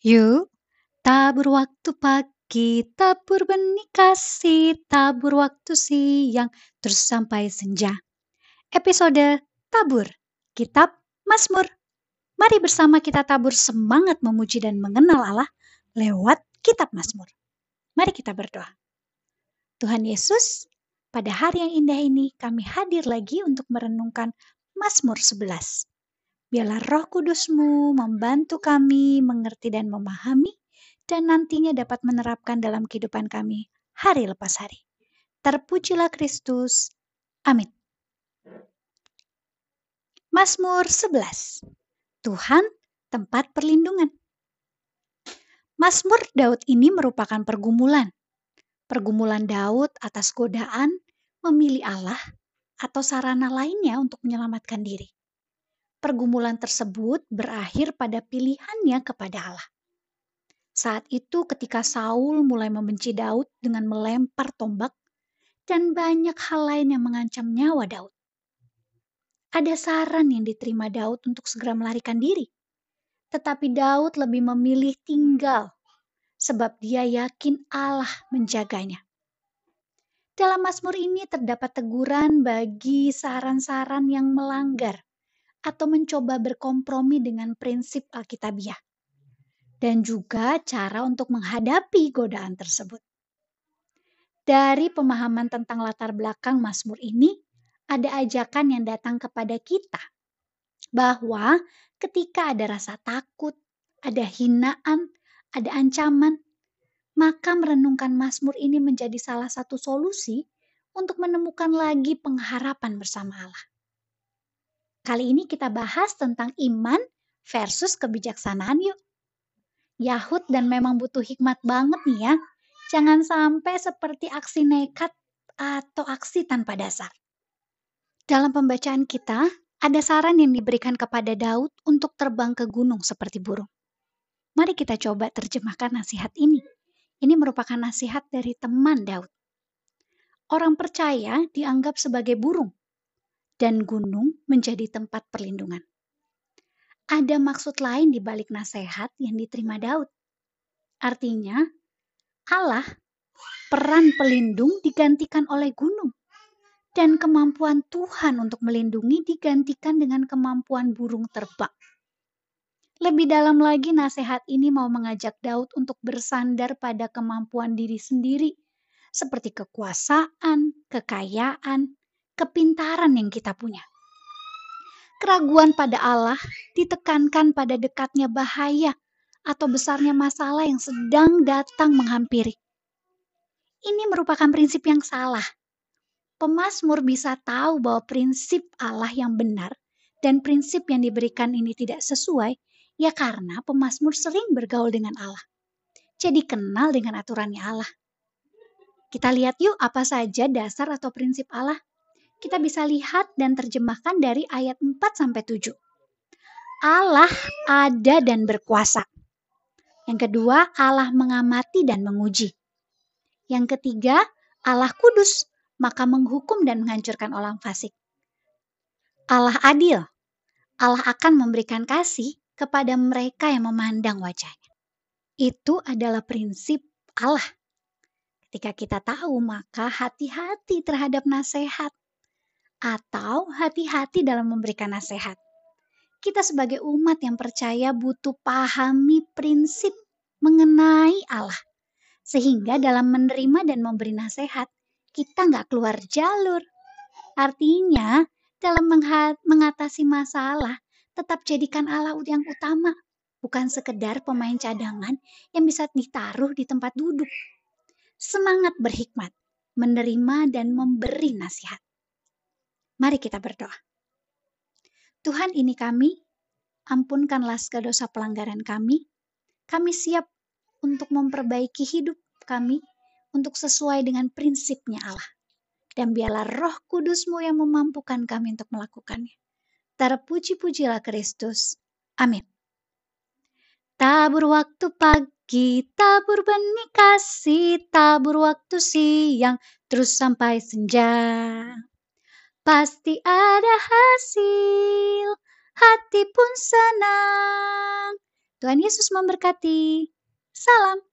Yuk, tabur waktu pagi, tabur benih kasih, tabur waktu siang, terus sampai senja. Episode Tabur, Kitab Mazmur. Mari bersama kita tabur semangat memuji dan mengenal Allah lewat Kitab Mazmur. Mari kita berdoa. Tuhan Yesus, pada hari yang indah ini kami hadir lagi untuk merenungkan Mazmur 11. Biarlah roh kudusmu membantu kami mengerti dan memahami dan nantinya dapat menerapkan dalam kehidupan kami hari lepas hari. Terpujilah Kristus. Amin. Mazmur 11. Tuhan tempat perlindungan. Mazmur Daud ini merupakan pergumulan. Pergumulan Daud atas godaan memilih Allah atau sarana lainnya untuk menyelamatkan diri pergumulan tersebut berakhir pada pilihannya kepada Allah. Saat itu ketika Saul mulai membenci Daud dengan melempar tombak dan banyak hal lain yang mengancam nyawa Daud. Ada saran yang diterima Daud untuk segera melarikan diri. Tetapi Daud lebih memilih tinggal sebab dia yakin Allah menjaganya. Dalam Mazmur ini terdapat teguran bagi saran-saran yang melanggar atau mencoba berkompromi dengan prinsip Alkitabiah, dan juga cara untuk menghadapi godaan tersebut. Dari pemahaman tentang latar belakang Mazmur ini, ada ajakan yang datang kepada kita bahwa ketika ada rasa takut, ada hinaan, ada ancaman, maka merenungkan Mazmur ini menjadi salah satu solusi untuk menemukan lagi pengharapan bersama Allah. Kali ini kita bahas tentang iman versus kebijaksanaan yuk. Yahud dan memang butuh hikmat banget nih ya. Jangan sampai seperti aksi nekat atau aksi tanpa dasar. Dalam pembacaan kita, ada saran yang diberikan kepada Daud untuk terbang ke gunung seperti burung. Mari kita coba terjemahkan nasihat ini. Ini merupakan nasihat dari teman Daud. Orang percaya dianggap sebagai burung dan gunung menjadi tempat perlindungan. Ada maksud lain di balik nasihat yang diterima Daud. Artinya, Allah, peran pelindung digantikan oleh gunung. Dan kemampuan Tuhan untuk melindungi digantikan dengan kemampuan burung terbang. Lebih dalam lagi nasihat ini mau mengajak Daud untuk bersandar pada kemampuan diri sendiri, seperti kekuasaan, kekayaan, kepintaran yang kita punya. Keraguan pada Allah ditekankan pada dekatnya bahaya atau besarnya masalah yang sedang datang menghampiri. Ini merupakan prinsip yang salah. Pemasmur bisa tahu bahwa prinsip Allah yang benar dan prinsip yang diberikan ini tidak sesuai, ya karena pemasmur sering bergaul dengan Allah. Jadi kenal dengan aturannya Allah. Kita lihat yuk apa saja dasar atau prinsip Allah kita bisa lihat dan terjemahkan dari ayat 4 sampai 7. Allah ada dan berkuasa. Yang kedua, Allah mengamati dan menguji. Yang ketiga, Allah kudus, maka menghukum dan menghancurkan orang fasik. Allah adil. Allah akan memberikan kasih kepada mereka yang memandang wajahnya. Itu adalah prinsip Allah. Ketika kita tahu, maka hati-hati terhadap nasihat atau hati-hati dalam memberikan nasihat. Kita sebagai umat yang percaya butuh pahami prinsip mengenai Allah. Sehingga dalam menerima dan memberi nasihat, kita nggak keluar jalur. Artinya, dalam mengatasi masalah, tetap jadikan Allah yang utama. Bukan sekedar pemain cadangan yang bisa ditaruh di tempat duduk. Semangat berhikmat, menerima dan memberi nasihat. Mari kita berdoa. Tuhan ini kami, ampunkanlah segala dosa pelanggaran kami. Kami siap untuk memperbaiki hidup kami untuk sesuai dengan prinsipnya Allah. Dan biarlah roh kudusmu yang memampukan kami untuk melakukannya. Terpuji-pujilah Kristus. Amin. Tabur waktu pagi, tabur benih kasih, tabur waktu siang, terus sampai senja. Pasti ada hasil, hati pun senang. Tuhan Yesus memberkati. Salam.